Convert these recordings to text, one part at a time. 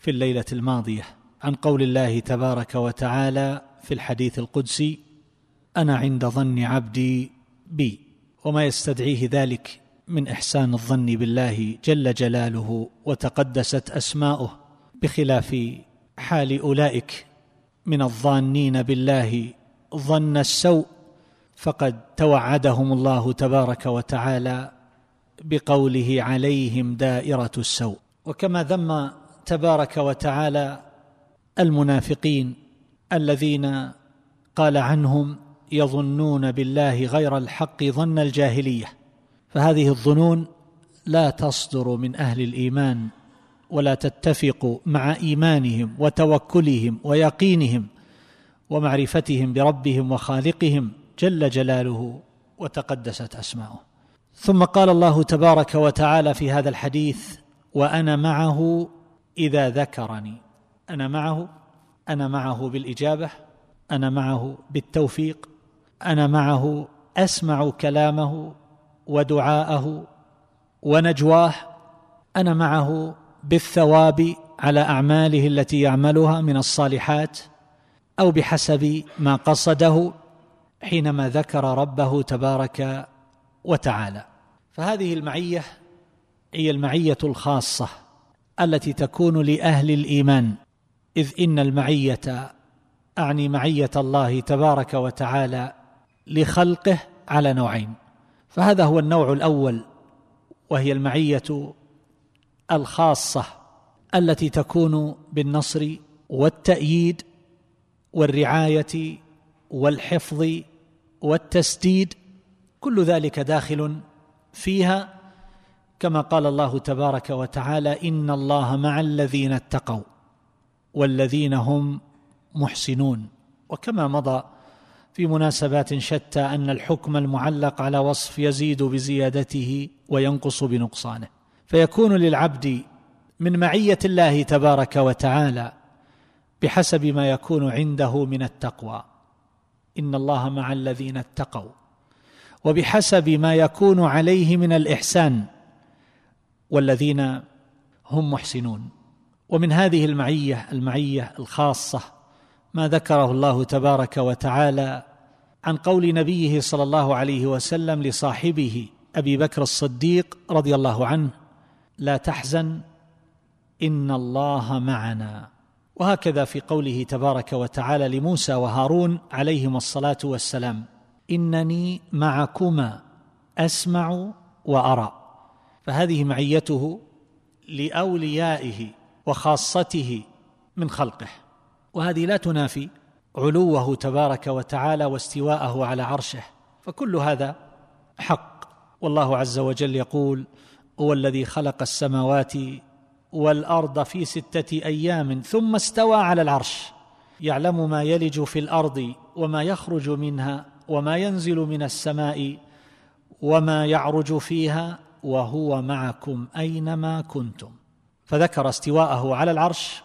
في الليلة الماضية. عن قول الله تبارك وتعالى في الحديث القدسي أنا عند ظن عبدي بي. وما يستدعيه ذلك من إحسان الظن بالله جل جلاله وتقدست أسماؤه بخلاف حال أولئك من الظانين بالله ظن السوء فقد توعدهم الله تبارك وتعالى بقوله عليهم دائرة السوء. وكما ذم تبارك وتعالى المنافقين الذين قال عنهم يظنون بالله غير الحق ظن الجاهلية. فهذه الظنون لا تصدر من أهل الإيمان ولا تتفق مع إيمانهم وتوكلهم ويقينهم ومعرفتهم بربهم وخالقهم جل جلاله وتقدست أسماؤه. ثم قال الله تبارك وتعالى في هذا الحديث وأنا معه إذا ذكرني. أنا معه أنا معه بالإجابة أنا معه بالتوفيق أنا معه أسمع كلامه ودعاءه ونجواه أنا معه بالثواب على أعماله التي يعملها من الصالحات أو بحسب ما قصده حينما ذكر ربه تبارك وتعالى. فهذه المعية هي المعية الخاصة. التي تكون لأهل الإيمان. إذ إن المعية أعني معية الله تبارك وتعالى لخلقه على نوعين. فهذا هو النوع الأول وهي المعية الخاصة التي تكون بالنصر والتأييد والرعاية والحفظ والتسديد. كل ذلك داخل فيها كما قال الله تبارك وتعالى إن الله مع الذين اتقوا والذين هم محسنون. وكما مضى في مناسبات شتى أن الحكم المعلق على وصف يزيد بزيادته وينقص بنقصانه. فيكون للعبد من معية الله تبارك وتعالى بحسب ما يكون عنده من التقوى. إن الله مع الذين اتقوا. وبحسب ما يكون عليه من الإحسان. والذين هم محسنون. ومن هذه المعية المعية الخاصة ما ذكره الله تبارك وتعالى عن قول نبيه صلى الله عليه وسلم لصاحبه أبي بكر الصديق رضي الله عنه لا تحزن إن الله معنا. وهكذا في قوله تبارك وتعالى لموسى وهارون عليهما الصلاة والسلام إنني معكما أسمع وأرى. فهذه معيته لأوليائه وخاصته من خلقه. وهذه لا تنافي علوه تبارك وتعالى واستواءه على عرشه. فكل هذا حق. والله عز وجل يقول هو الذي خلق السماوات والأرض في ستة أيام ثم استوى على العرش. يعلم ما يلج في الأرض وما يخرج منها وما ينزل من السماء وما يعرج فيها وهو معكم أينما كنتم. فذكر استواءه على العرش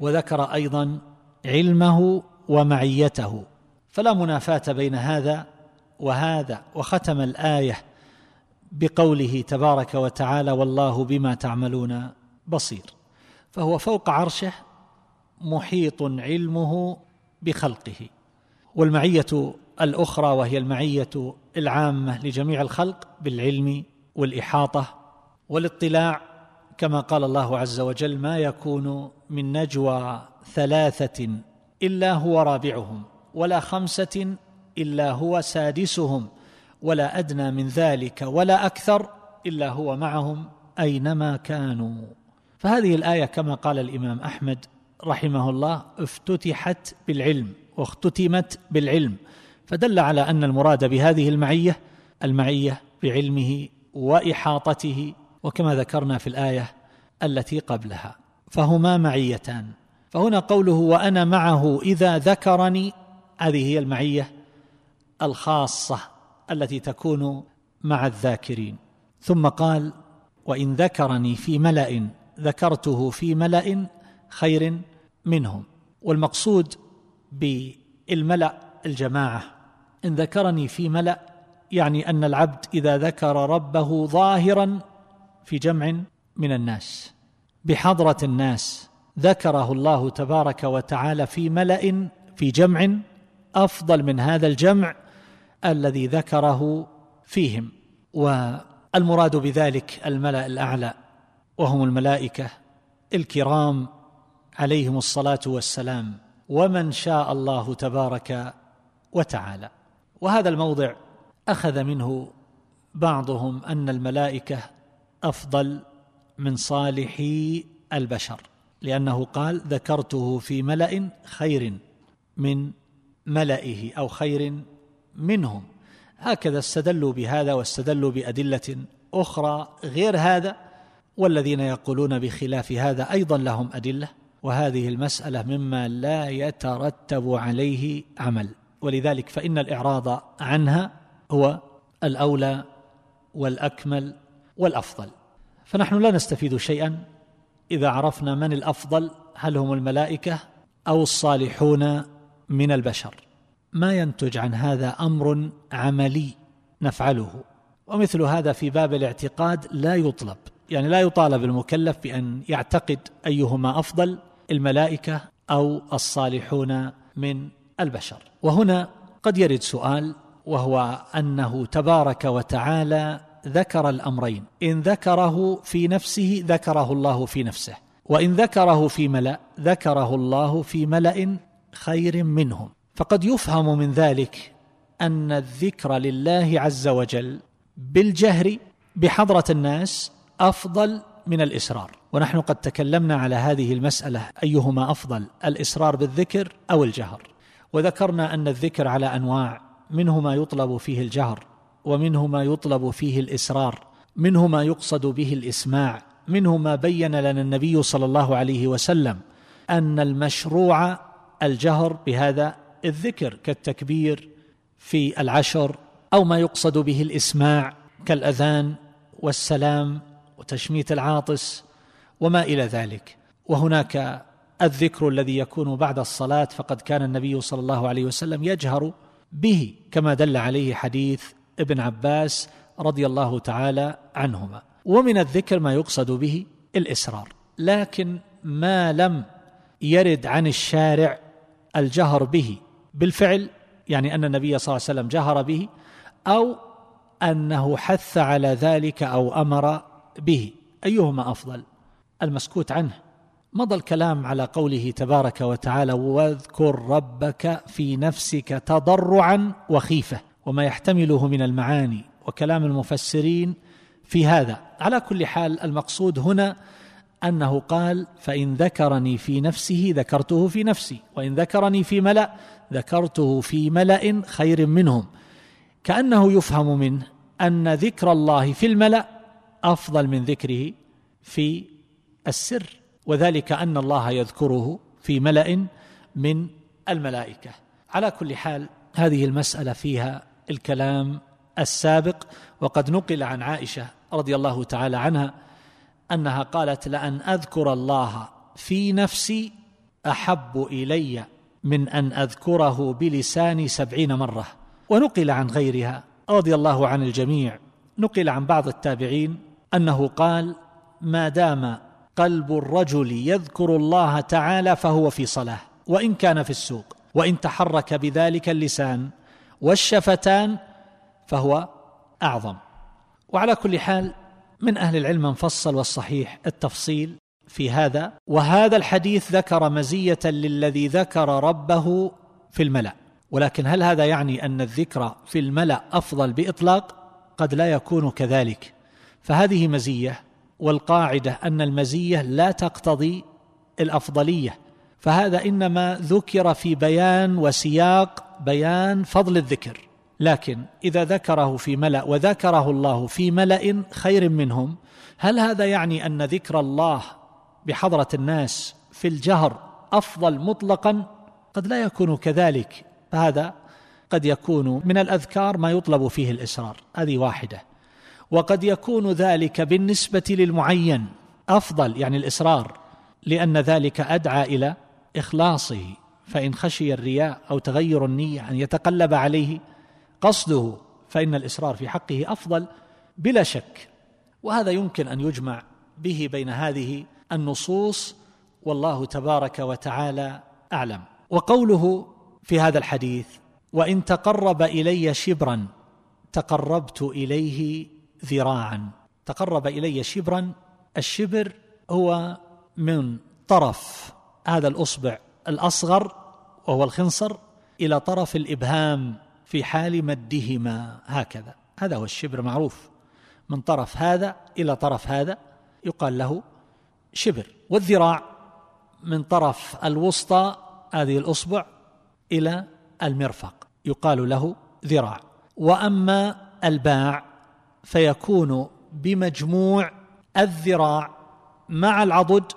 وذكر أيضا علمه ومعيته. فلا منافاة بين هذا وهذا. وختم الآية بقوله تبارك وتعالى والله بما تعملون بصير فهو فوق عرشه محيط علمه بخلقه. والمعية الأخرى وهي المعية العامة لجميع الخلق بالعلم والإحاطة والاطلاع كما قال الله عز وجل ما يكون من نجوى ثلاثة إلا هو رابعهم ولا خمسة إلا هو سادسهم ولا أدنى من ذلك ولا أكثر إلا هو معهم أينما كانوا. فهذه الآية كما قال الإمام أحمد رحمه الله افتتحت بالعلم واختتمت بالعلم. فدل على أن المراد بهذه المعية المعية بعلمه وإحاطته وكما ذكرنا في الآية التي قبلها. فهما معيتان. فهنا قوله وأنا معه إذا ذكرني هذه هي المعية الخاصة التي تكون مع الذاكرين. ثم قال وإن ذكرني في ملأ ذكرته في ملأ خير منهم. والمقصود بالملأ الجماعة إن ذكرني في ملأ يعني أن العبد إذا ذكر ربه ظاهرا في جمع من الناس بحضرة الناس ذكره الله تبارك وتعالى في ملأ في جمع أفضل من هذا الجمع الذي ذكره فيهم. والمراد بذلك الملأ الأعلى وهم الملائكة الكرام عليهم الصلاة والسلام ومن شاء الله تبارك وتعالى. وهذا الموضع أخذ منه بعضهم أن الملائكة أفضل من صالحي البشر لأنه قال ذكرته في ملأ خير من ملئه أو خير منهم. هكذا استدلوا بهذا واستدلوا بأدلة أخرى غير هذا والذين يقولون بخلاف هذا أيضا لهم أدلة وهذه المسألة مما لا يترتب عليه عمل. ولذلك فإن الإعراض عنها هو الأولى والأكمل والأفضل. فنحن لا نستفيد شيئا إذا عرفنا من الأفضل هل هم الملائكة أو الصالحون من البشر. ما ينتج عن هذا أمر عملي نفعله. ومثل هذا في باب الاعتقاد لا يطلب. يعني لا يطالب المكلف بأن يعتقد أيهما أفضل الملائكة أو الصالحون من البشر. وهنا قد يرد سؤال وهو أنه تبارك وتعالى ذكر الأمرين. إن ذكره في نفسه ذكره الله في نفسه وإن ذكره في ملأ ذكره الله في ملأ خير منهم. فقد يفهم من ذلك أن الذكر لله عز وجل بالجهر بحضرة الناس أفضل من الإسرار. ونحن قد تكلمنا على هذه المسألة أيهما أفضل الإسرار بالذكر أو الجهر. وذكرنا أن الذكر على أنواع منه ما يطلب فيه الجهر ومنه ما يطلب فيه الإسرار منه ما يقصد به الإسماع منه ما بين لنا النبي صلى الله عليه وسلم أن المشروع الجهر بهذا الذكر كالتكبير في العشر أو ما يقصد به الإسماع كالأذان والسلام وتشميت العاطس وما إلى ذلك. وهناك الذكر الذي يكون بعد الصلاة فقد كان النبي صلى الله عليه وسلم يجهر به كما دل عليه حديث ابن عباس رضي الله تعالى عنهما. ومن الذكر ما يقصد به الإسرار. لكن ما لم يرد عن الشارع الجهر به بالفعل يعني أن النبي صلى الله عليه وسلم جهر به أو أنه حث على ذلك أو أمر به. أيهما أفضل؟ المسكوت عنه. مضى الكلام على قوله تبارك وتعالى واذكر ربك في نفسك تضرعا وخيفة وما يحتمله من المعاني وكلام المفسرين في هذا. على كل حال المقصود هنا أنه قال فإن ذكرني في نفسه ذكرته في نفسي وإن ذكرني في ملأ ذكرته في ملأ خير منهم كأنه يفهم منه أن ذكر الله في الملأ أفضل من ذكره في السر. وذلك أن الله يذكره في ملأ من الملائكة. على كل حال هذه المسألة فيها الكلام السابق وقد نقل عن عائشة رضي الله تعالى عنها أنها قالت لأن أذكر الله في نفسي أحب إلي من أن أذكره بلساني سبعين مرة ونقل عن غيرها رضي الله عن الجميع. نقل عن بعض التابعين أنه قال ما دام قلب الرجل يذكر الله تعالى فهو في صلاة وإن كان في السوق وإن تحرك بذلك اللسان والشفتان فهو أعظم. وعلى كل حال من أهل العلم من فصل والصحيح التفصيل في هذا وهذا الحديث ذكر مزية للذي ذكر ربه في الملأ. ولكن هل هذا يعني أن الذكر في الملأ أفضل بإطلاق؟ قد لا يكون كذلك. فهذه مزية والقاعدة أن المزية لا تقتضي الأفضلية فهذا إنما ذكر في بيان وسياق بيان فضل الذكر. لكن إذا ذكره في ملأ وذكره الله في ملأ خير منهم هل هذا يعني أن ذكر الله بحضرة الناس في الجهر أفضل مطلقا؟ قد لا يكون كذلك فهذا قد يكون من الأذكار ما يطلب فيه الإصرار. هذه واحدة. وقد يكون ذلك بالنسبة للمعين أفضل يعني الإصرار لأن ذلك أدعى إلى إخلاصه فإن خشي الرياء أو تغير النية أن يتقلب عليه قصده فإن الإصرار في حقه أفضل بلا شك. وهذا يمكن أن يجمع به بين هذه النصوص والله تبارك وتعالى أعلم. وقوله في هذا الحديث وإن تقرب إلي شبرا تقربت إليه ذراعا. تقرب إلي شبرا. الشبر هو من طرف هذا الأصبع الأصغر وهو الخنصر إلى طرف الإبهام في حال مدهما. هكذا. هذا هو الشبر معروف. من طرف هذا إلى طرف هذا يقال له شبر. والذراع من طرف الوسطى هذه الأصبع إلى المرفق يقال له ذراع. وأما الباع فيكون بمجموع الذراع مع العضد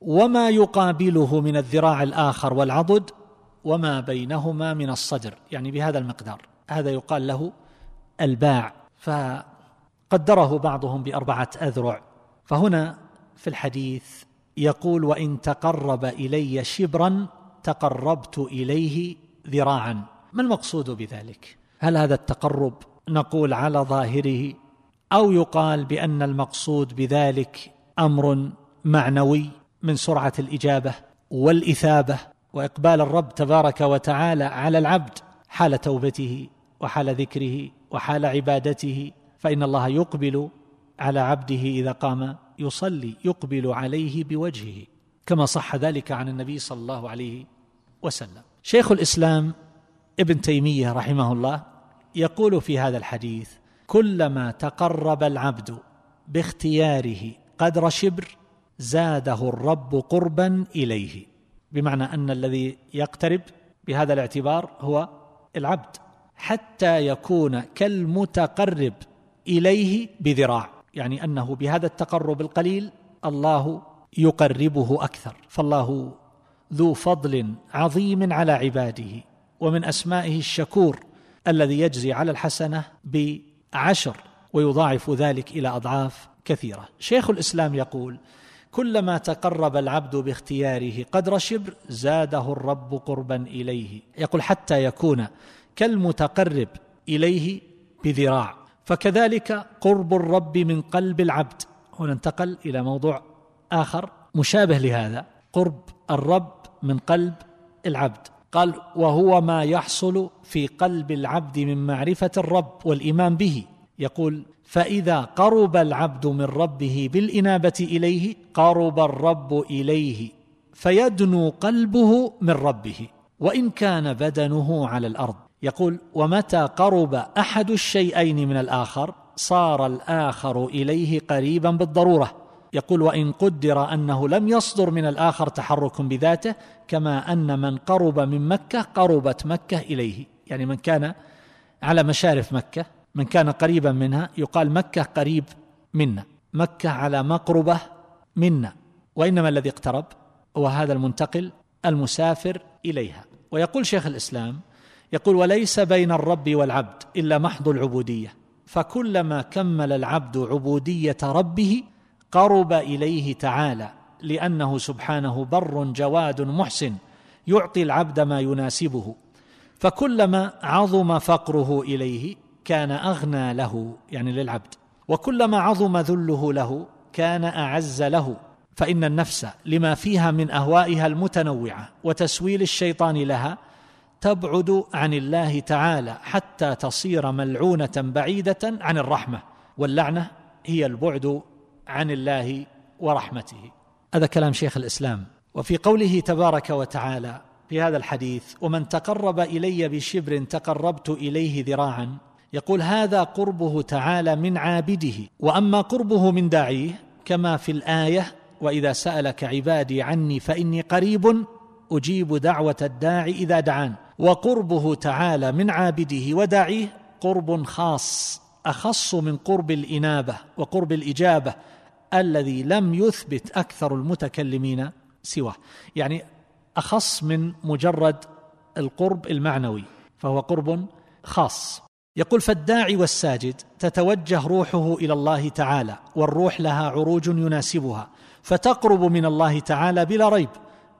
وما يقابله من الذراع الآخر والعضد وما بينهما من الصدر يعني بهذا المقدار. هذا يقال له الباع. فقدره بعضهم بأربعة أذرع. فهنا في الحديث يقول وإن تقرب إلي شبرا تقربت إليه ذراعا. ما المقصود بذلك؟ هل هذا التقرب نقول على ظاهره أو يقال بأن المقصود بذلك أمر معنوي من سرعة الإجابة والإثابة وإقبال الرب تبارك وتعالى على العبد حال توبته وحال ذكره وحال عبادته فإن الله يقبل على عبده إذا قام يصلي يقبل عليه بوجهه كما صح ذلك عن النبي صلى الله عليه وسلم. شيخ الإسلام ابن تيمية رحمه الله يقول في هذا الحديث كلما تقرب العبد باختياره قدر شبر زاده الرب قربا إليه. بمعنى أن الذي يقترب بهذا الاعتبار هو العبد حتى يكون كالمتقرب إليه بذراع. يعني أنه بهذا التقرب القليل الله يقربه أكثر. فالله ذو فضل عظيم على عباده ومن أسمائه الشكور. الذي يجزي على الحسنة بعشر ويضاعف ذلك إلى أضعاف كثيرة. شيخ الإسلام يقول كلما تقرب العبد باختياره قدر شبر زاده الرب قربا إليه. يقول حتى يكون كالمتقرب إليه بذراع. فكذلك قرب الرب من قلب العبد. هنا انتقل إلى موضوع آخر مشابه لهذا. قرب الرب من قلب العبد. قال وهو ما يحصل في قلب العبد من معرفة الرب والإيمان به. يقول فإذا قرب العبد من ربه بالإنابة إليه قرب الرب إليه فيدنو قلبه من ربه وإن كان بدنه على الأرض. يقول ومتى قرب أحد الشيئين من الآخر صار الآخر إليه قريبا بالضرورة. يقول وإن قدر أنه لم يصدر من الآخر تحرك بذاته كما أن من قرب من مكة قربت مكة إليه. يعني من كان على مشارف مكة من كان قريبا منها يقال مكة قريب منا. مكة على مقربة منا. وإنما الذي اقترب هو هذا المنتقل المسافر إليها. ويقول شيخ الإسلام يقول وليس بين الرب والعبد إلا محض العبودية. فكلما كمل العبد عبودية ربه قرب إليه تعالى لأنه سبحانه بر جواد محسن يعطي العبد ما يناسبه. فكلما عظم فقره إليه كان أغنى له يعني للعبد. وكلما عظم ذله له كان أعز له. فإن النفس لما فيها من أهوائها المتنوعة وتسويل الشيطان لها تبعد عن الله تعالى حتى تصير ملعونة بعيدة عن الرحمة. واللعنة هي البعد عن الله ورحمته. هذا كلام شيخ الإسلام. وفي قوله تبارك وتعالى في هذا الحديث ومن تقرب إلي بشبر تقربت إليه ذراعا. يقول هذا قربه تعالى من عابده وأما قربه من داعيه كما في الآية وإذا سألك عبادي عني فإني قريب أجيب دعوة الداعي إذا دعان. وقربه تعالى من عابده وداعيه قرب خاص. أخص من قرب الإنابة وقرب الإجابة الذي لم يثبت أكثر المتكلمين سواه. يعني أخص من مجرد القرب المعنوي فهو قرب خاص. يقول فالداعي والساجد تتوجه روحه إلى الله تعالى والروح لها عروج يناسبها فتقرب من الله تعالى بلا ريب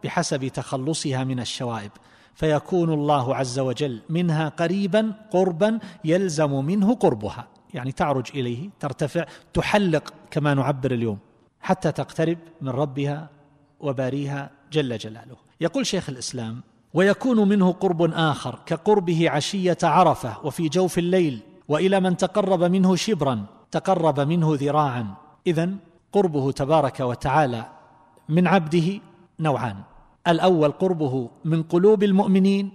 بحسب تخلصها من الشوائب. فيكون الله عز وجل منها قريبا قربا يلزم منه قربها. يعني تعرج إليه ترتفع تحلق كما نعبر اليوم. حتى تقترب من ربها وباريها جل جلاله. يقول شيخ الإسلام ويكون منه قرب آخر كقربه عشية عرفة وفي جوف الليل وإلى من تقرب منه شبرا تقرب منه ذراعا. اذا قربه تبارك وتعالى من عبده نوعان. الأول قربه من قلوب المؤمنين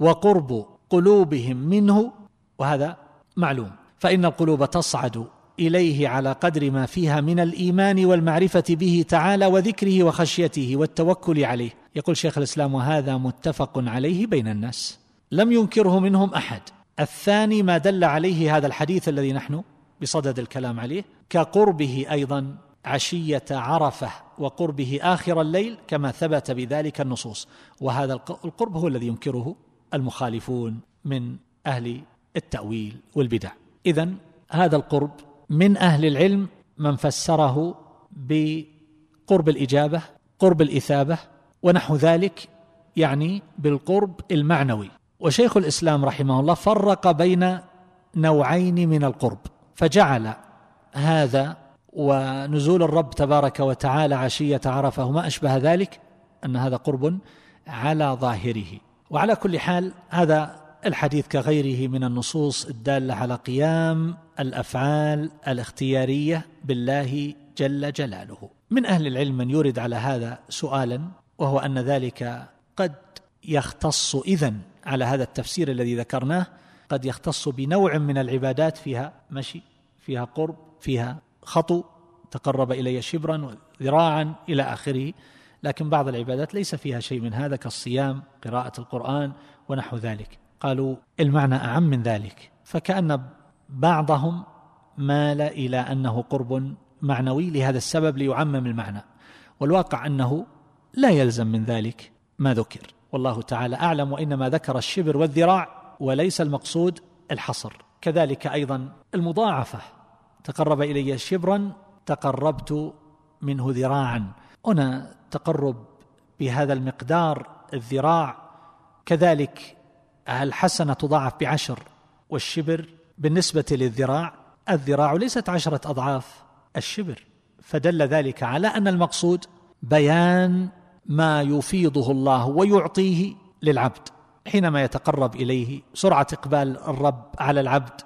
وقرب قلوبهم منه وهذا معلوم. فإن القلوب تصعد إليه على قدر ما فيها من الإيمان والمعرفة به تعالى وذكره وخشيته والتوكل عليه. يقول شيخ الإسلام وهذا متفق عليه بين الناس. لم ينكره منهم أحد. الثاني ما دل عليه هذا الحديث الذي نحن بصدد الكلام عليه كقربه أيضا عشية عرفة. وقربه آخر الليل كما ثبت بذلك النصوص. وهذا القرب هو الذي ينكره المخالفون من أهل التأويل والبدع. اذا هذا القرب من أهل العلم من فسره بقرب الإجابة قرب الإثابة ونحو ذلك يعني بالقرب المعنوي. وشيخ الإسلام رحمه الله فرق بين نوعين من القرب فجعل هذا ونزول الرب تبارك وتعالى عشية عرفة وما أشبه ذلك أن هذا قرب على ظاهره. وعلى كل حال هذا الحديث كغيره من النصوص الدالة على قيام الأفعال الاختيارية بالله جل جلاله. من أهل العلم من يورد على هذا سؤالا وهو أن ذلك قد يختص إذن على هذا التفسير الذي ذكرناه قد يختص بنوع من العبادات فيها مشي فيها قرب فيها خطو تقرب إلي شبرا وذراعا إلى آخره. لكن بعض العبادات ليس فيها شيء من هذا كالصيام قراءة القرآن ونحو ذلك. قالوا المعنى أعم من ذلك. فكأن بعضهم مال إلى أنه قرب معنوي لهذا السبب ليعمم المعنى. والواقع أنه لا يلزم من ذلك ما ذكر. والله تعالى أعلم وإنما ذكر الشبر والذراع وليس المقصود الحصر. كذلك أيضا المضاعفة. تقرب إلي شبرا تقربت منه ذراعا. هنا تقرب بهذا المقدار الذراع. كذلك الحسنة تضاعف بعشر والشبر بالنسبة للذراع الذراع ليست عشرة أضعاف الشبر. فدل ذلك على أن المقصود بيان ما يفيضه الله ويعطيه للعبد. حينما يتقرب إليه سرعة إقبال الرب على العبد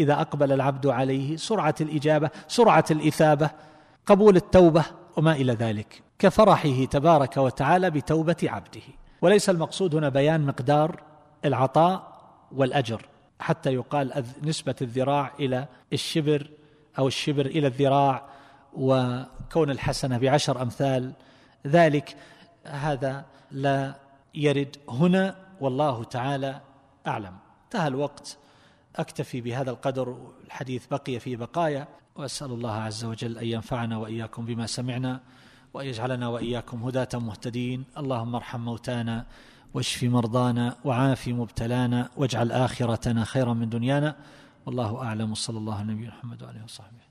إذا أقبل العبد عليه سرعة الإجابة سرعة الإثابة قبول التوبة وما إلى ذلك. كفرحه تبارك وتعالى بتوبة عبده. وليس المقصود هنا بيان مقدار العطاء والأجر. حتى يقال نسبة الذراع إلى الشبر أو الشبر إلى الذراع وكون الحسنة بعشر أمثال ذلك. هذا لا يرد هنا والله تعالى أعلم. انتهى الوقت. أكتفي بهذا القدر الحديث بقي في بقايا. وأسأل الله عز وجل أن ينفعنا وإياكم بما سمعنا وأن يجعلنا وإياكم هداة مهتدين. اللهم ارحم موتانا واشف مرضانا وعاف مبتلانا واجعل آخرتنا خيرا من دنيانا. والله أعلم. صلى الله على نبينا محمد آله وصحبه.